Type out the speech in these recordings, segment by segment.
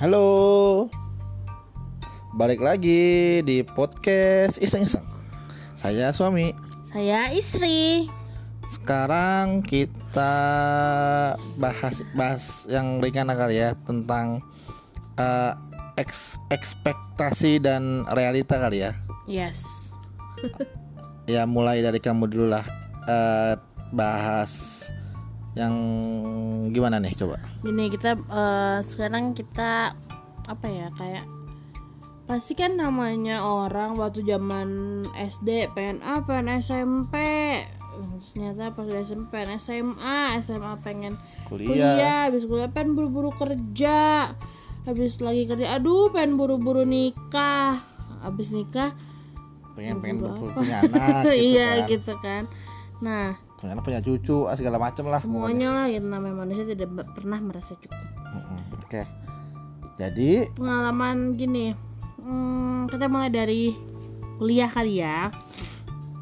Halo. Balik lagi di podcast Iseng-iseng. Saya suami. Saya istri. Sekarang kita bahas bahas yang ringan kali ya Tentang eh, eks- ekspektasi dan realita kali ya. Yes. Ya mulai dari kamu dulu lah. Eh, Bahas yang gimana nih coba? Gini kita eh, sekarang kita apa ya kayak pasti kan namanya orang waktu zaman SD pengen A pengen SMP ternyata pas udah SMP pengen SMA SMA pengen Kuliah. kuliah habis kuliah pengen buru-buru kerja habis lagi kerja aduh pengen buru-buru nikah. Habis nikah Pengen pengen buru-buru punya anak gitu iya kan. gitu kan. Nah Punya anak punya cucu ah, segala macem lah pokoknya. semuanya lah yang namanya manusia tidak pernah merasa cukup Oke. Jadi pengalaman gini hmm, kita mulai dari kuliah kali ya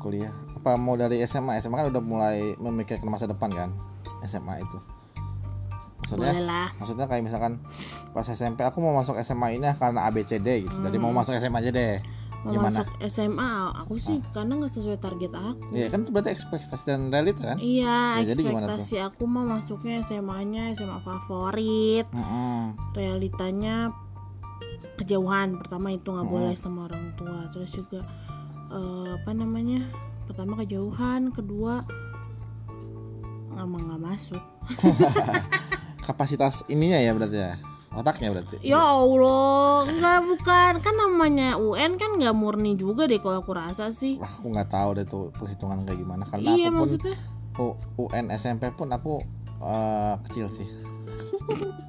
kuliah apa mau dari SMA? SMA kan udah mulai memikirkan masa depan kan SMA itu. Maksudnya boleh lah maksudnya kayak misalkan pas SMP aku mau masuk SMA ini karena ABCD gitu. Jadi mau masuk SMA aja deh. Gimana? masuk SMA aku sih karena nggak sesuai target aku Iya kan itu berarti ekspektasi dan realita kan? iya Ya, jadi ekspektasi aku mah masuknya SMA-nya SMA favorit Mm-mm. realitanya kejauhan pertama itu nggak boleh sama orang tua terus juga eh, apa namanya pertama kejauhan kedua emang nggak masuk Kapasitas ininya ya berarti ya. Otaknya berarti. Ya Allah, enggak bukan kan namanya UN kan nggak murni juga deh kalau aku rasa sih. Wah, aku nggak tahu deh tuh perhitungan kayak gimana karena Iya aku pun maksudnya. UN SMP pun aku eh, kecil sih.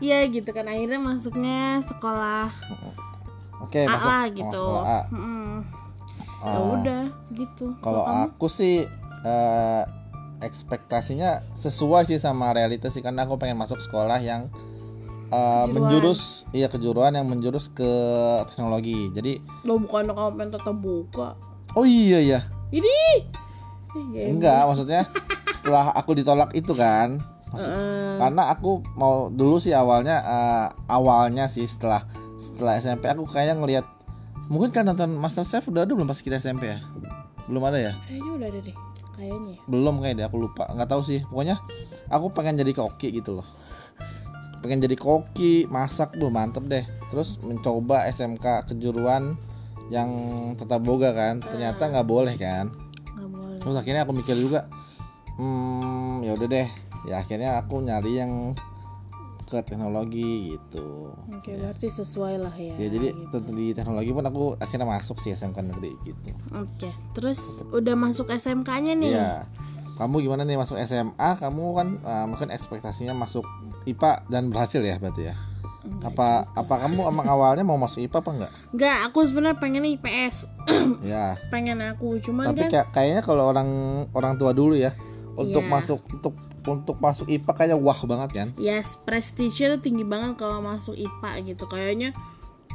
Iya gitu kan akhirnya masuknya sekolah Oke, A masuk lah oh, gitu. sekolah A. Mm-mm. Ya Oh. udah gitu. Kalau aku sih eh, ekspektasinya sesuai sih sama realitas sih karena aku pengen masuk sekolah yang eh, menjurus iya kejuruan yang menjurus ke teknologi. Jadi lo bukan kamu pengen tetap buka. oh iya ya. Ini. Enggak, maksudnya setelah aku ditolak itu kan. Maksud- karena aku mau dulu sih awalnya eh, awalnya sih setelah setelah SMP aku kayaknya ngelihat mungkin kan nonton MasterChef udah ada belum pas kita SMP ya? Belum ada ya? Kayaknya udah ada deh. Kayaknya. ya. belum kayak deh aku lupa nggak tahu sih pokoknya aku pengen jadi koki gitu loh pengen jadi koki masak tuh mantep deh terus mencoba SMK kejuruan yang tetap boga kan ternyata nggak boleh kan Nggak boleh. terus akhirnya aku mikir juga hmm ya udah deh ya akhirnya aku nyari yang ke teknologi gitu Oke, berarti sesuai lah ya. ya jadi gitu. tentu di teknologi pun aku akhirnya masuk sih SMK negeri gitu Oke, terus udah masuk SMK-nya nih. Iya. Kamu gimana nih masuk SMA? Kamu kan uh, mungkin ekspektasinya masuk IPA dan berhasil ya berarti ya? apa apa kamu emang awalnya mau masuk IPA apa enggak? Enggak, aku sebenarnya pengen IPS. ya. pengen aku, cuman Tapi kan kayak- kayaknya kalau orang orang tua dulu ya untuk Iya. masuk untuk untuk masuk IPA kayaknya wah banget kan? yes prestige tuh tinggi banget kalau masuk IPA gitu. Kayaknya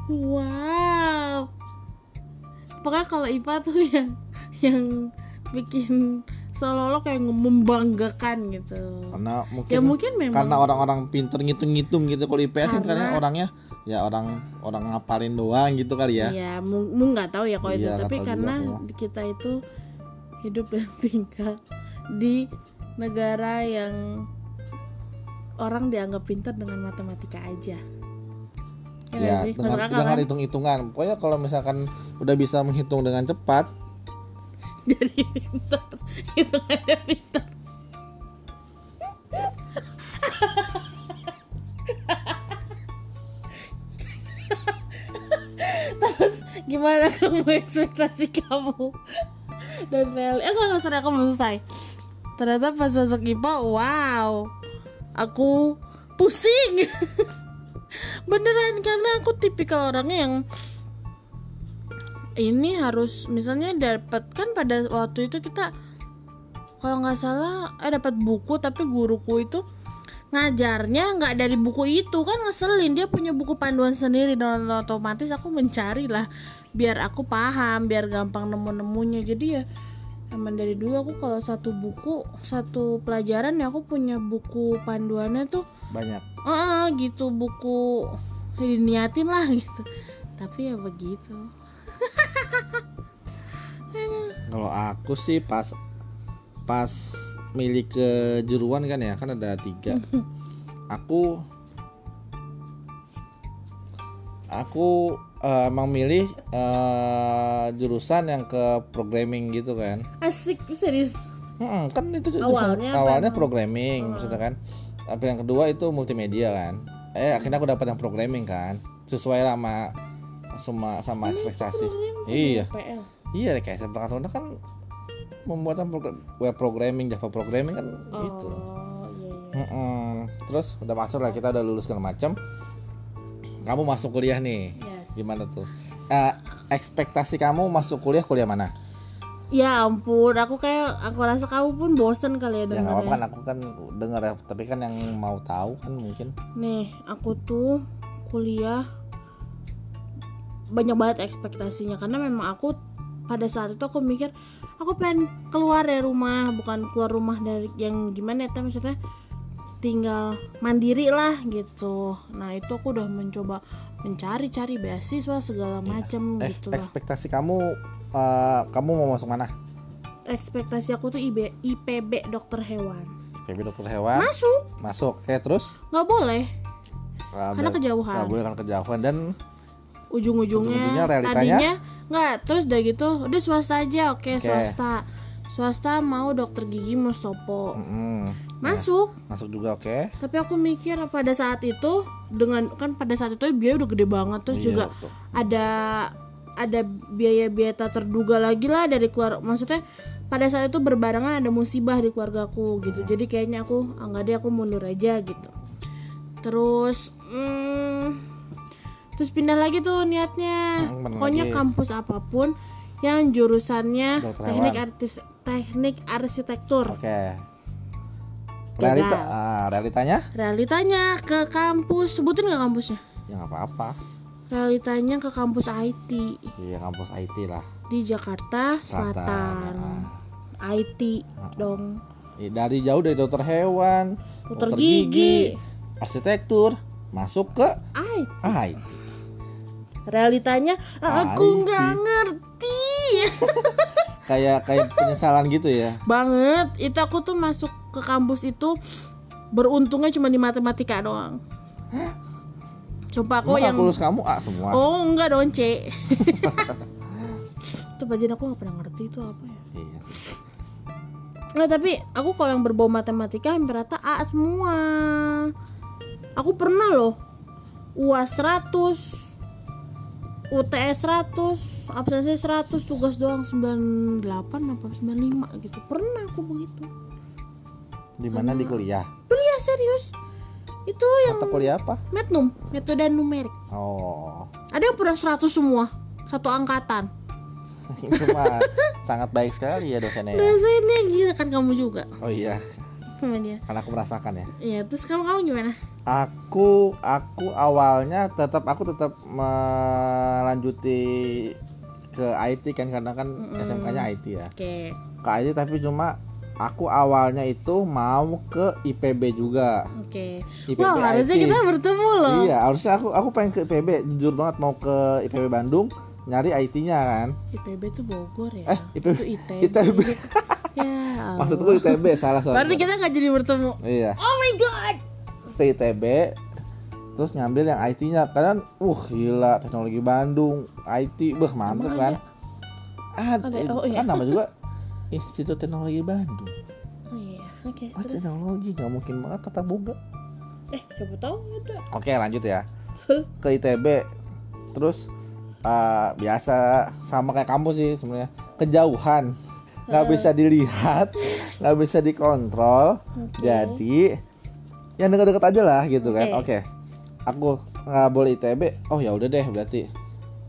wow. Pokoknya kalau IPA tuh yang yang bikin seolah-olah kayak membanggakan gitu. Karena mungkin, ya mungkin memang karena orang-orang pinter ngitung-ngitung gitu. Kalau IPS kan Karena- karena orangnya ya orang orang ngapalin doang gitu kali ya. ya mu mu nggak tahu ya kalau itu. Iya, nggak tapi juga karena kita itu hidup dan tinggal di negara yang orang dianggap pintar dengan matematika aja. Ya, Ya, sih? dengan, Masuk akal dengan kan? hitung-hitungan. Pokoknya kalau misalkan udah bisa menghitung dengan cepat, jadi pintar. Itu kayak pintar. Terus gimana kamu ekspektasi kamu? Dan real eh nggak usah aku belum selesai ternyata pas masuk IPA wow. Aku pusing. Beneran karena aku tipikal orangnya yang ini harus misalnya dapat kan pada waktu itu kita kalau nggak salah eh dapat buku tapi guruku itu ngajarnya nggak dari buku itu kan ngeselin. Dia punya buku panduan sendiri dan otomatis aku mencari lah biar aku paham biar gampang nemu nemunya jadi ya emang dari dulu aku kalau satu buku satu pelajaran ya aku punya buku panduannya tuh banyak. Eh, gitu buku diniatin lah gitu. Tapi ya begitu. Kalau aku sih pas pas milih kejuruan kan ya kan ada tiga. Aku aku eh, emang milih eh, jurusan yang ke programming gitu kan. asik serius Mm-mm, kan itu jurusan- Awalnya apa awalnya emang? programming maksudnya kan. Tapi yang kedua itu multimedia kan. Eh akhirnya aku dapat yang programming kan. Sesuai sama sama sama ekspektasi. Iya. PL Iya kayak saya berangkat kan pembuatan web programming, Java programming kan gitu. oh iya iya Mm-mm. Terus udah masuk lah kita udah lulus segala macam. Kamu masuk kuliah nih. Yes. Gimana tuh? Eh, ekspektasi kamu masuk kuliah kuliah mana? ya ampun aku kayak aku rasa kamu pun bosen kali ya Ya nggak apa-apa dengarnya kan aku kan denger ya, tapi kan yang mau tahu kan mungkin. nih aku tuh kuliah banyak banget ekspektasinya karena memang aku pada saat itu aku mikir aku pengen keluar dari rumah bukan keluar rumah dari yang gimana ya maksudnya tinggal mandiri lah gitu nah itu aku udah mencoba mencari-cari beasiswa segala macem Eh, gitu lah ekspektasi kamu eh, kamu mau masuk mana? ekspektasi aku tuh IB, IPB dokter hewan PB dokter hewan. masuk Masuk. Oke, terus? nggak boleh Karena kejauhan. nggak boleh kan kejauhan dan ujung-ujungnya Ujung-ujungnya realitanya? tadinya nggak terus udah gitu udah swasta aja oke swasta swasta mau dokter gigi Mustopo mm, masuk masuk juga oke. tapi aku mikir pada saat itu dengan kan pada saat itu biaya udah gede banget terus Iya, juga betul. ada ada biaya-biaya tak terduga lagi lah dari keluar maksudnya pada saat itu berbarengan ada musibah di keluargaku gitu jadi kayaknya aku ah, nggak deh aku mundur aja gitu terus hmm, terus pindah lagi tuh niatnya bener pokoknya lagi. kampus apa pun yang jurusannya Dokter teknik hewan. artis teknik arsitektur Oke. Realita, ah, realitanya? realitanya ke kampus sebutin nggak kampusnya Ya nggak apa-apa. realitanya ke kampus IT Iya kampus IT lah. di Jakarta Selatan, Selatan, IT dong Ih, Dari jauh dari dokter hewan, Dokter gigi. arsitektur, masuk ke IT IT. realitanya aku nggak ngerti Kayak kayak penyesalan gitu ya. banget itu aku tuh masuk ke kampus itu beruntungnya cuma di matematika doang coba aku Emang yang lulus kamu A semua. oh enggak dong C itu bagian aku nggak pernah ngerti itu apa ya Iya sih. Nggak tapi aku kalau yang berbau matematika hampir rata A semua. Aku pernah loh UAS 100 UTS 100 absensi 100 tugas doang 98 apa 95 gitu pernah aku begitu Di mana di kuliah? kuliah serius itu yang Atau kuliah apa? metnum metode numerik Oh. ada yang pernah 100 semua satu angkatan Itu mah sangat baik sekali ya dosennya. ya. dosennya gila kan kamu juga Oh iya, sama dia karena aku merasakan ya. Iya terus kamu kamu gimana Aku aku awalnya tetap aku tetap melanjuti ke IT kan karena kan SMK-nya IT ya. oke Ke IT tapi cuma aku awalnya itu mau ke IPB juga. oke IPB wah harusnya IT. kita bertemu loh Iya, harusnya aku aku pengen ke IPB, jujur banget mau ke IPB Bandung nyari IT-nya kan. IPB tuh Bogor ya. Eh, IPB. itu ITB, ITB. ya Maksudku ITB salah sorry. berarti kita nggak jadi bertemu? Iya, oh my god! Ke ITB terus ngambil yang IT-nya karena uh gila teknologi Bandung IT beh mantep kan? Ada, Ada, oh iya. kan nama juga Institut Teknologi Bandung. Oh iya oke pasti terus? teknologi nggak mungkin banget tata boga. Eh siapa tahu ada. Oke lanjut ya. Terus? Ke ITB terus eh, biasa. Sama kayak kamu sih sebenarnya. Kejauhan. Nggak bisa dilihat nggak bisa dikontrol. Jadi yang deket-deket aja lah gitu kan. Oke. Aku nggak boleh ITB oh ya udah deh berarti.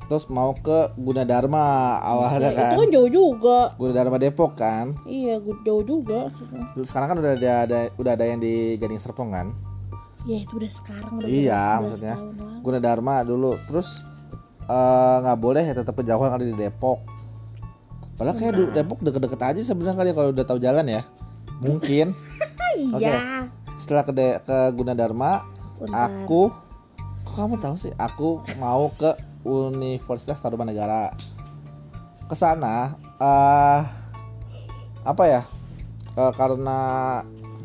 Terus mau ke Gunadarma awalnya itu kan. kan jauh juga. Gunadarma Depok kan? Iya jauh juga. Sekarang kan udah ada, ada- udah ada yang di Gading Serpong kan? Ya itu udah sekarang udah Iya, belas maksudnya. tahun lalu. Guna Dharma dulu. Terus eh, nggak boleh ya tetap kejauhan ada di Depok. Padahal kayak du- Depok deket-deket aja sebenarnya kali ya kalau udah tahu jalan ya. Mungkin. Oke. iya. Setelah ke De- ke Gunadarma aku kok kamu tahu sih? Aku mau ke Universitas Tarumanegara ke sana eh apa ya? Eh, karena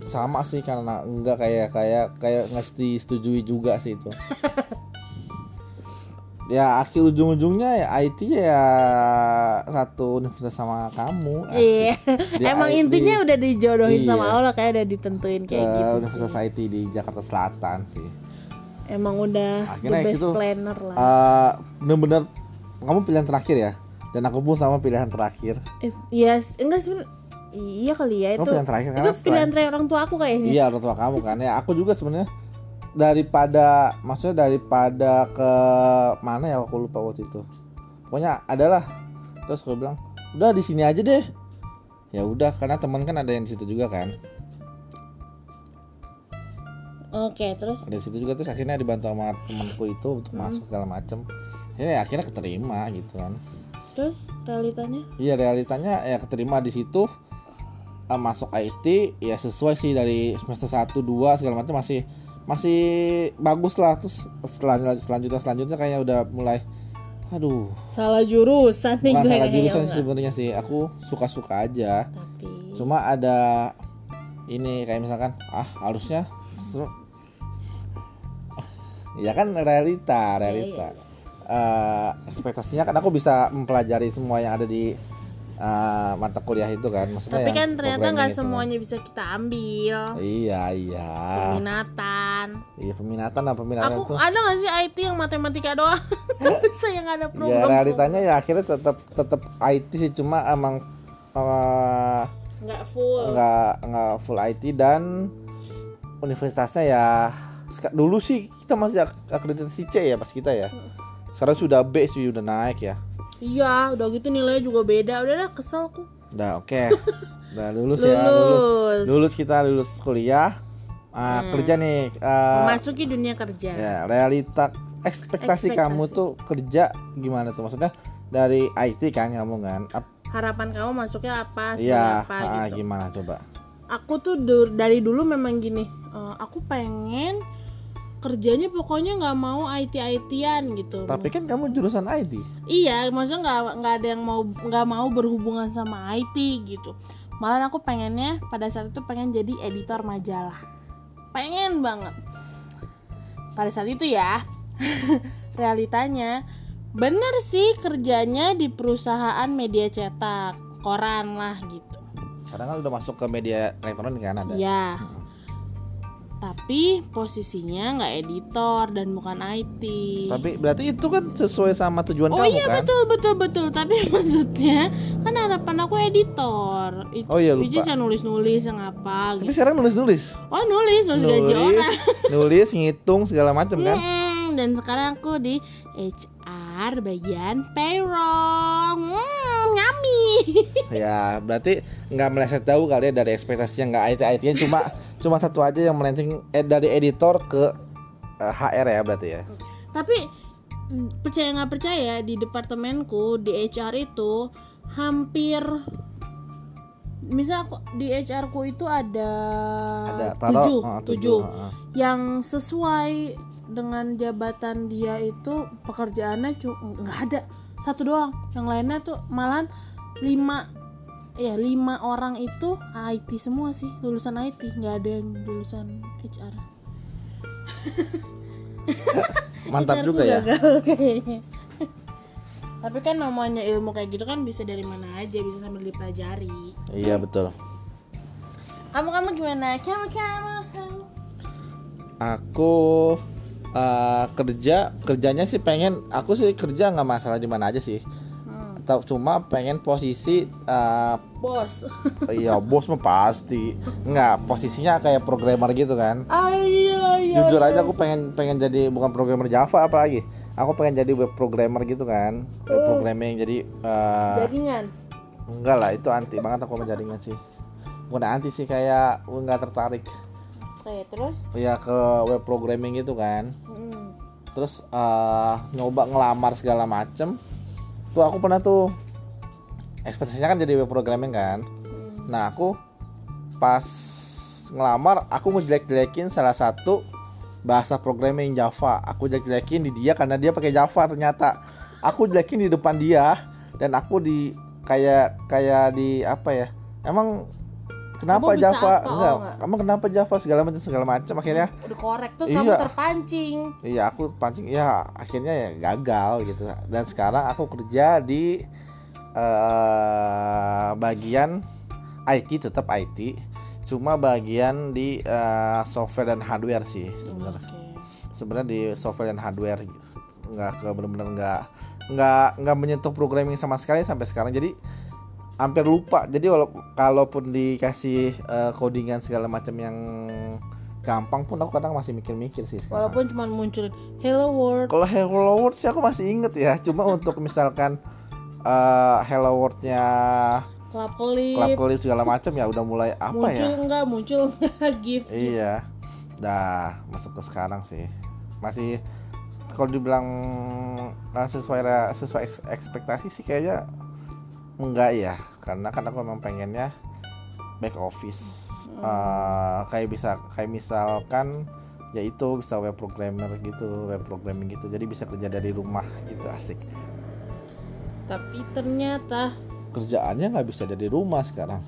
sama sih karena enggak kayak kayak kayak nggak disetujui juga sih itu ya akhir ujung-ujungnya ya IT ya satu universitas sama kamu. Iya. Di Emang IT intinya udah dijodohin sama Iya. Allah kayak udah ditentuin ke kayak gitu. sih. Universitas IT di Jakarta Selatan sih Emang udah Akhirnya the best itu, planner lah. Eh, bener-bener kamu pilihan terakhir ya dan aku pun sama pilihan terakhir Yes, enggak sebenarnya Iya kali ya Kamu itu. pilihan terakhir, itu karena pilihan terakhir orang tua aku kayaknya. iya orang tua kamu kan ya aku juga sebenarnya daripada maksudnya daripada ke mana ya aku lupa waktu itu. Pokoknya adalah terus aku bilang udah di sini aja deh. Ya udah karena teman kan ada yang di situ juga kan. Oke, terus? Ada di situ juga terus akhirnya dibantu sama temanku itu untuk masuk segala macem. Ya akhirnya keterima gitu kan. Terus realitanya? Iya realitanya ya keterima di situ eh, masuk IT ya sesuai sih dari semester 1 2 segala macam masih masih bagus lah. Terus selanjutnya selanjutnya selanjutnya kayak udah mulai aduh. Salah jurusan nih bukan gue salah kayaknya, jurusan sih sebenarnya sih. Aku suka-suka aja. Tapi cuma ada ini kayak misalkan ah harusnya ya kan realita realita. Eh, ekspektasinya kan aku bisa mempelajari semua yang ada di eh, mata kuliah itu kan maksudnya Tapi kan ternyata nggak kan. semuanya bisa kita ambil. iya iya Peminatan. iya peminatan apa peminatan Aku itu ada nggak sih IT yang matematika doang? bisa yang ada ya program. realitanya ya akhirnya tetap tetap IT sih cuma emang eh, nggak full. nggak nggak full IT dan universitasnya ya dulu sih kita masih ak- akreditasi C ya pas kita ya sekarang sudah B sih udah naik ya Iya, udah gitu nilainya juga beda. Udah dah kesel aku. udah oke udah lulus, ya lulus Lulus. lulus kita lulus kuliah Ah, kerja nih ah, Memasuki dunia kerja. ya realita ekspektasi, Ekspektasi. kamu tuh kerja gimana tuh maksudnya dari IT kan kamu kan Ap- Harapan kamu masuknya apa? iya apa ah, gitu. gimana coba Aku tuh dari dulu memang gini. eh, aku pengen kerjanya pokoknya nggak mau IT ITan gitu. tapi kan kamu jurusan IT Iya, maksudnya nggak nggak ada yang mau nggak mau berhubungan sama IT gitu. Malah aku pengennya pada saat itu pengen jadi editor majalah. Pengen banget. Pada saat itu ya. realitanya bener sih kerjanya di perusahaan media cetak, koran lah gitu. sekarang kan udah masuk ke media elektronik kan ada Ya. Tapi posisinya nggak editor dan bukan IT. Tapi berarti itu kan sesuai sama tujuan Oh kamu iya kan? betul betul betul tapi maksudnya kan harapan aku editor itu Oh iya, lupa. yang nulis nulis yang apa Tapi gitu sekarang nulis-nulis. oh nulis nulis, gaji Nulis, orang nulis, ngitung segala macam kan? Hmm, dan sekarang aku di HR bagian payroll hmm, nyami Ya, berarti nggak meleset jauh kali ya dari ekspektasi yang nggak IT IT cuma cuma satu aja yang melenceng eh, dari editor ke eh, HR ya berarti ya. tapi mm, percaya nggak percaya di departemenku di HR itu hampir misal aku di HR ku itu ada, Ada taruh tujuh, oh, tujuh. heeh. yang sesuai dengan jabatan dia itu pekerjaannya nggak ada satu doang yang lainnya tuh malahan lima ya lima orang itu IT semua sih lulusan IT nggak ada yang lulusan HR Mantap HR juga ya. gagal kayaknya tapi kan namanya ilmu kayak gitu kan bisa dari mana aja bisa sambil dipelajari Iya betul. kamu kamu gimana kamu kamu kamu Aku eh, kerja kerjanya sih pengen aku sih kerja nggak masalah di mana aja sih. Cuma pengen posisi eh, bos. iya bos mah pasti. Nggak posisinya kayak programmer gitu kan. ah iya iya jujur aja aku pengen pengen jadi bukan programmer Java apalagi. Aku pengen jadi web programmer gitu kan. Web programming jadi eh, jaringan? Enggak lah itu anti banget aku sama jaringan sih. Bukan anti sih kayak enggak tertarik. Kayak terus? Ya ke web programming gitu kan. Hmm. terus eh, nyoba ngelamar segala macem tuh aku pernah tuh. Ekspektasinya kan jadi web programming kan. Nah aku pas ngelamar aku ngejelek-jelekin salah satu bahasa programming Java. Aku jelek-jelekin di dia karena dia pakai Java ternyata. Aku jelekin di depan dia dan aku di kayak kayak di apa ya? Emang kenapa Kamu Java apa? Oh, enggak enggak. emang kenapa Java segala macam segala macam akhirnya udah korek terus Iya. kamu terpancing iya aku pancing ya akhirnya ya gagal gitu dan sekarang aku kerja di eh bagian IT tetap IT cuma bagian di eh, software dan hardware sih sebenarnya Oke. sebenarnya di software dan hardware gitu. nggak ke benar-benar nggak nggak nggak menyentuh programming sama sekali sampai sekarang jadi hampir lupa. Jadi walau kalaupun dikasih eh, codingan segala macam yang gampang pun aku kadang masih mikir-mikir sih sekarang. Walaupun cuma munculin hello world. Kalau Hello World sih aku masih inget ya. Cuma untuk misalkan eh, Hello World-nya klap kelip klub kelip segala macam ya udah mulai apa muncul ya enggak muncul enggak gift. Gitu. Iya, dah masuk ke sekarang sih. Masih kalau dibilang uh, sesuai sesuai eks- ekspektasi sih kayaknya enggak ya, karena kan aku memang pengennya back office. Uh, kayak bisa kayak misalkan ya itu bisa web programmer gitu, web programming gitu. Jadi bisa kerja dari rumah gitu asik. tapi ternyata Kerjaannya nggak bisa dari rumah sekarang.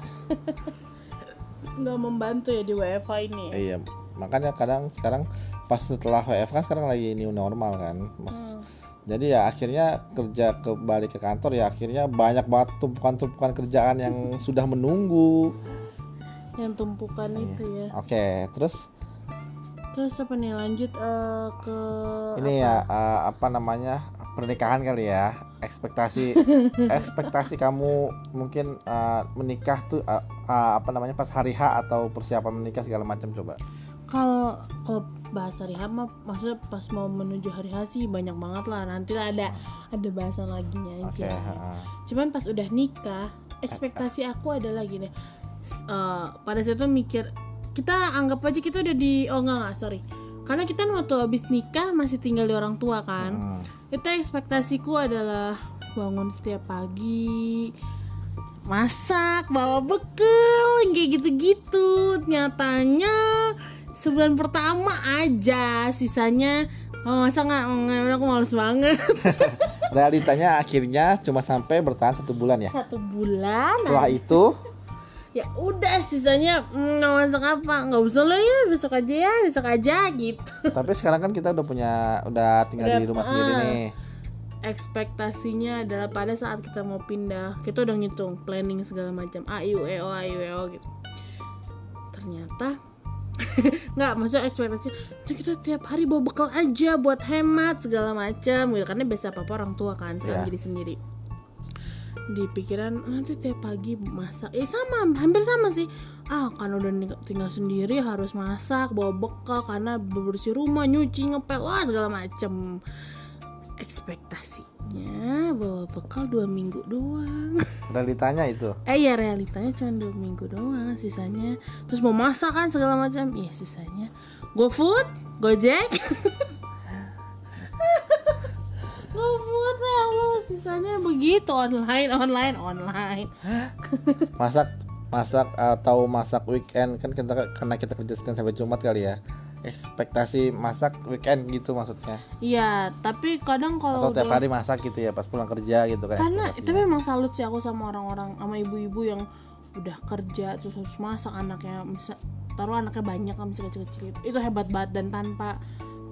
nggak membantu ya di WFH ini ya. Iya, makanya kadang sekarang pas setelah WFH kan sekarang lagi new normal kan, mas. Jadi ya akhirnya kerja kembali ke kantor ya akhirnya banyak banget tumpukan-tumpukan kerjaan yang sudah menunggu. yang tumpukan itu ya. Oke, terus? Terus apa nih lanjut eh, ke ini ya eh, apa namanya pernikahan kali ya. Ekspektasi ekspektasi kamu mungkin eh, menikah tuh eh, eh, apa namanya pas hari H atau persiapan menikah segala macam coba. Kalau kalau bahasa hari H mah maksudnya pas mau menuju hari H sih banyak banget lah. Nanti lah ada ada bahasan laginya Oke, aja heeh. cuman pas udah nikah ekspektasi aku adalah gini. Eh, pada saat itu mikir kita anggap aja kita udah di oh enggak enggak sorry. Karena kita waktu habis nikah masih tinggal di orang tua kan. Hmm. itu ekspektasiku adalah bangun setiap pagi masak bawa bekal kayak gitu-gitu. Nyatanya sebulan pertama aja sisanya. Oh, masa nggak? Nggak aku males banget. Realitanya akhirnya cuma sampai bertahan satu bulan ya. satu bulan Setelah itu? Ya udah sisanya mm, masak apa? Nggak usah lah ya besok aja ya besok aja gitu. Tapi sekarang kan kita udah punya udah tinggal Udah, di rumah ah. sendiri nih. ekspektasinya adalah pada saat kita mau pindah kita udah ngitung planning segala macam a i u e o a i u e o gitu. Ternyata nggak maksudnya ekspektasi "Cuk, kita tiap hari bawa bekal aja buat hemat segala macam gitu. Karena biasa apa orang tua kan sekarang Iya. jadi sendiri. Di pikiran nanti tiap pagi masak. Eh sama hampir sama sih. Ah kan udah tinggal sendiri harus masak bawa bekal karena bebersih rumah nyuci ngepel wah segala macem ekspektasinya bawa bekal dua minggu doang. Realitanya itu. eh ya realitanya cuma dua minggu doang sisanya. Terus mau masak kan segala macam. Iya sisanya. GoFood Gojek. GoFood ya Allah. Sisanya begitu online online online. Masak masak atau masak weekend. Kan kita karena kita kerja Senin sampai Jumat kali ya. Ekspektasi masak weekend gitu maksudnya. iya tapi kadang kalau Atau tiap hari masak gitu ya pas pulang kerja gitu kan. karena tapi memang salut sih aku sama orang-orang sama ibu-ibu yang udah kerja terus harus masak anaknya bisa taruh anaknya banyak kan masih kecil-kecil itu, itu hebat banget dan tanpa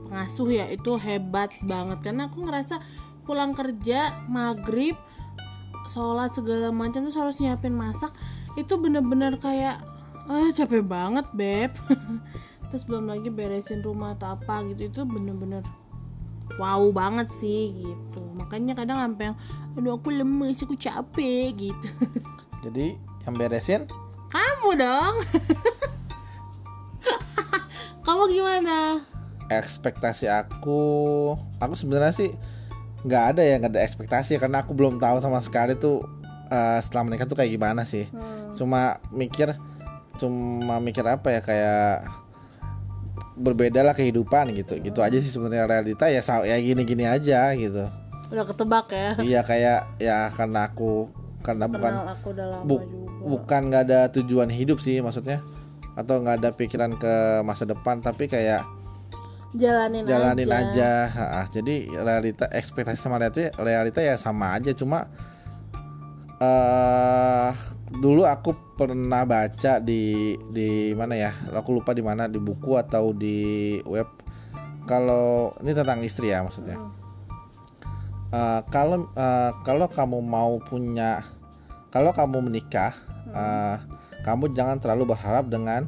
pengasuh ya itu hebat banget karena aku ngerasa pulang kerja maghrib sholat segala macam terus harus nyiapin masak itu bener-bener kayak ah capek banget beb terus belum lagi beresin rumah atau apa gitu itu bener-bener wow banget sih gitu. Makanya kadang sampai yang aduh aku lemes aku capek gitu. Jadi yang beresin? Kamu dong. Kamu gimana? Ekspektasi aku aku sebenarnya sih nggak ada ya nggak ada ekspektasi karena aku belum tahu sama sekali tuh eh, setelah menikah tuh kayak gimana sih. Cuma mikir cuma mikir apa ya kayak berbeda lah kehidupan gitu. Gitu aja sih sebenarnya realita. Ya ya gini gini aja gitu. Udah ketebak ya. Iya kayak ya karena aku karena bukan kenal aku udah lama bu- juga. bukan nggak ada tujuan hidup sih maksudnya. Atau nggak ada pikiran ke masa depan tapi kayak jalanin, jalanin aja, aja. Ha, jadi realita ekspektasi sama realita realita ya sama aja. Cuma eh dulu aku pernah baca di di mana ya? Aku lupa di mana di buku atau di web. Kalau ini tentang istri ya maksudnya. Eh, kalau eh, kalau kamu mau punya kalau kamu menikah eh, kamu jangan terlalu berharap dengan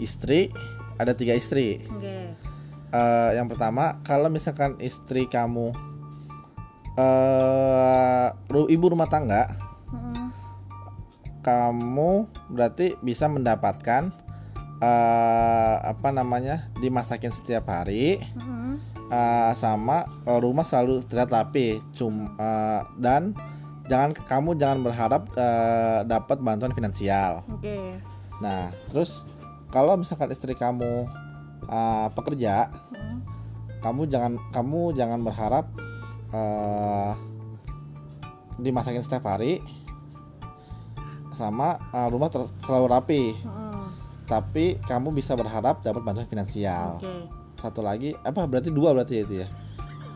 istri ada tiga istri. Oke. Eh, yang pertama kalau misalkan istri kamu ru- ibu rumah tangga Kamu berarti bisa mendapatkan eh apa namanya dimasakin setiap hari Mm-mm. eh, sama eh, rumah selalu terlihat rapi cum eh, dan jangan kamu jangan berharap eh, dapat bantuan finansial Oke. nah terus kalau misalkan istri kamu eh, pekerja Mm. kamu jangan kamu jangan berharap eh dimasakin setiap hari sama eh, rumah ter- selalu rapi. Mm-mm. tapi kamu bisa berharap dapat bantuan finansial. Oke. satu lagi apa berarti dua berarti itu ya?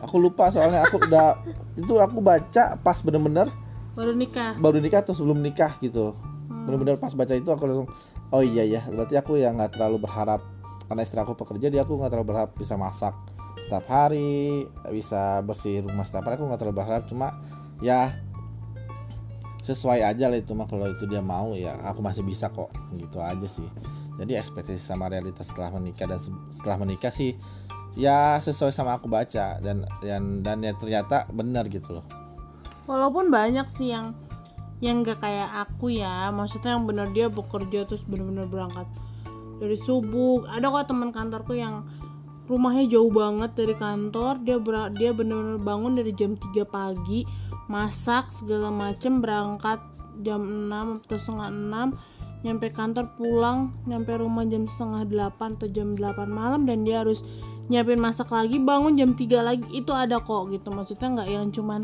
Aku lupa soalnya aku udah itu aku baca pas bener-bener Baru nikah. baru nikah atau sebelum nikah gitu. Bener-bener pas baca itu aku langsung oh iya ya berarti aku ya nggak terlalu berharap. Karena istri aku pekerja dia aku nggak terlalu berharap bisa masak setiap hari bisa bersih rumah setiap hari aku nggak terlalu berharap. Cuma ya sesuai aja lah itu mah kalau itu dia mau ya aku masih bisa kok gitu aja sih jadi ekspektasi sama realitas setelah menikah dan se- setelah menikah sih ya sesuai sama aku baca dan dan dan ya ternyata benar gitu loh Walaupun banyak sih yang yang gak kayak aku ya, maksudnya yang benar dia bekerja terus benar-benar berangkat dari subuh. Ada kok teman kantorku yang rumahnya jauh banget dari kantor, dia ber- dia benar-benar bangun dari jam 3 pagi, masak segala macem berangkat jam 6 atau setengah 6 nyampe kantor pulang nyampe rumah jam setengah 8 atau jam 8 malam dan dia harus nyiapin masak lagi bangun jam 3 lagi. Itu ada kok gitu. Maksudnya nggak yang cuman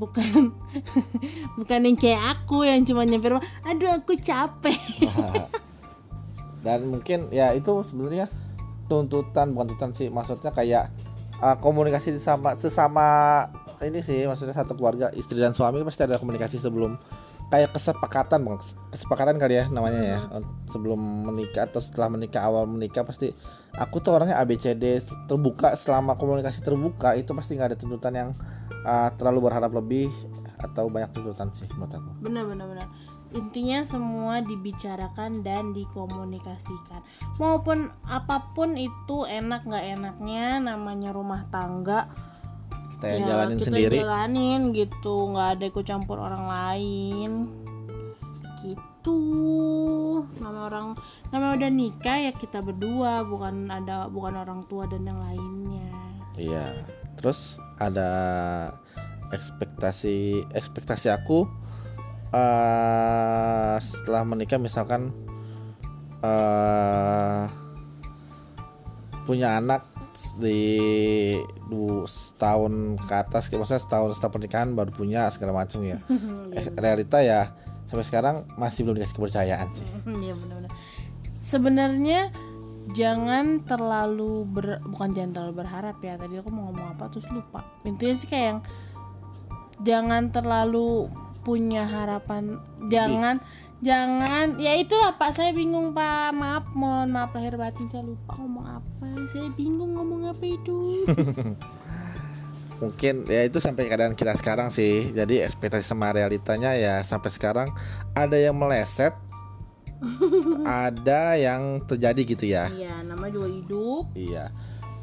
bukan bukan yang kayak aku yang cuma nyampe rumah. Aduh aku capek. Dan mungkin ya itu sebenarnya tuntutan bukan tuntutan sih maksudnya kayak uh, komunikasi sama sesama ini sih maksudnya satu keluarga istri dan suami pasti ada komunikasi sebelum kayak kesepakatan bang kesepakatan kali ya namanya ya sebelum menikah atau setelah menikah awal menikah pasti aku tuh orangnya ABCD terbuka selama komunikasi terbuka itu pasti nggak ada tuntutan yang uh, terlalu berharap lebih atau banyak tuntutan sih menurut aku. Benar benar benar intinya semua dibicarakan dan dikomunikasikan. Maupun apa pun itu enak nggak enaknya namanya rumah tangga kita yang ya jalanin kita sendiri. jalanin gitu nggak ada ikut campur orang lain. Gitu. Nama orang nama udah nikah ya kita berdua bukan ada bukan orang tua dan yang lainnya. Iya. Terus ada ekspektasi ekspektasi aku eh setelah menikah misalkan eh punya anak di du setahun ke atas kayak maksudnya setahun setelah pernikahan baru punya segala macam ya Eh, realita ya sampai sekarang masih belum dikasih kepercayaan sih Iya benar-benar. Sebenarnya jangan terlalu ber, bukan jangan terlalu berharap ya. Tadi aku mau ngomong apa terus lupa. Intinya sih kayak yang jangan terlalu punya harapan. Jangan jangan ya itulah Pak saya bingung Pak. Maaf mohon maaf lahir batin saya lupa ngomong apa. Saya bingung ngomong apa itu. mungkin ya itu sampai keadaan kita sekarang sih jadi ekspektasi sama realitanya ya sampai sekarang ada yang meleset ada yang terjadi gitu ya Iya, nama juga hidup. iya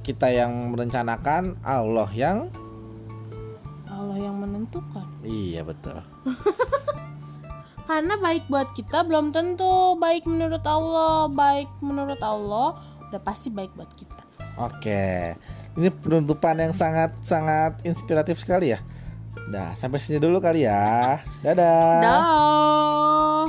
kita yang merencanakan Allah yang Allah yang menentukan. iya betul Karena baik buat kita belum tentu baik menurut Allah, baik menurut Allah udah pasti baik buat kita. oke ini penutupan yang sangat sangat inspiratif sekali ya Nah, sampai sini dulu kali ya. Dadah. Dah.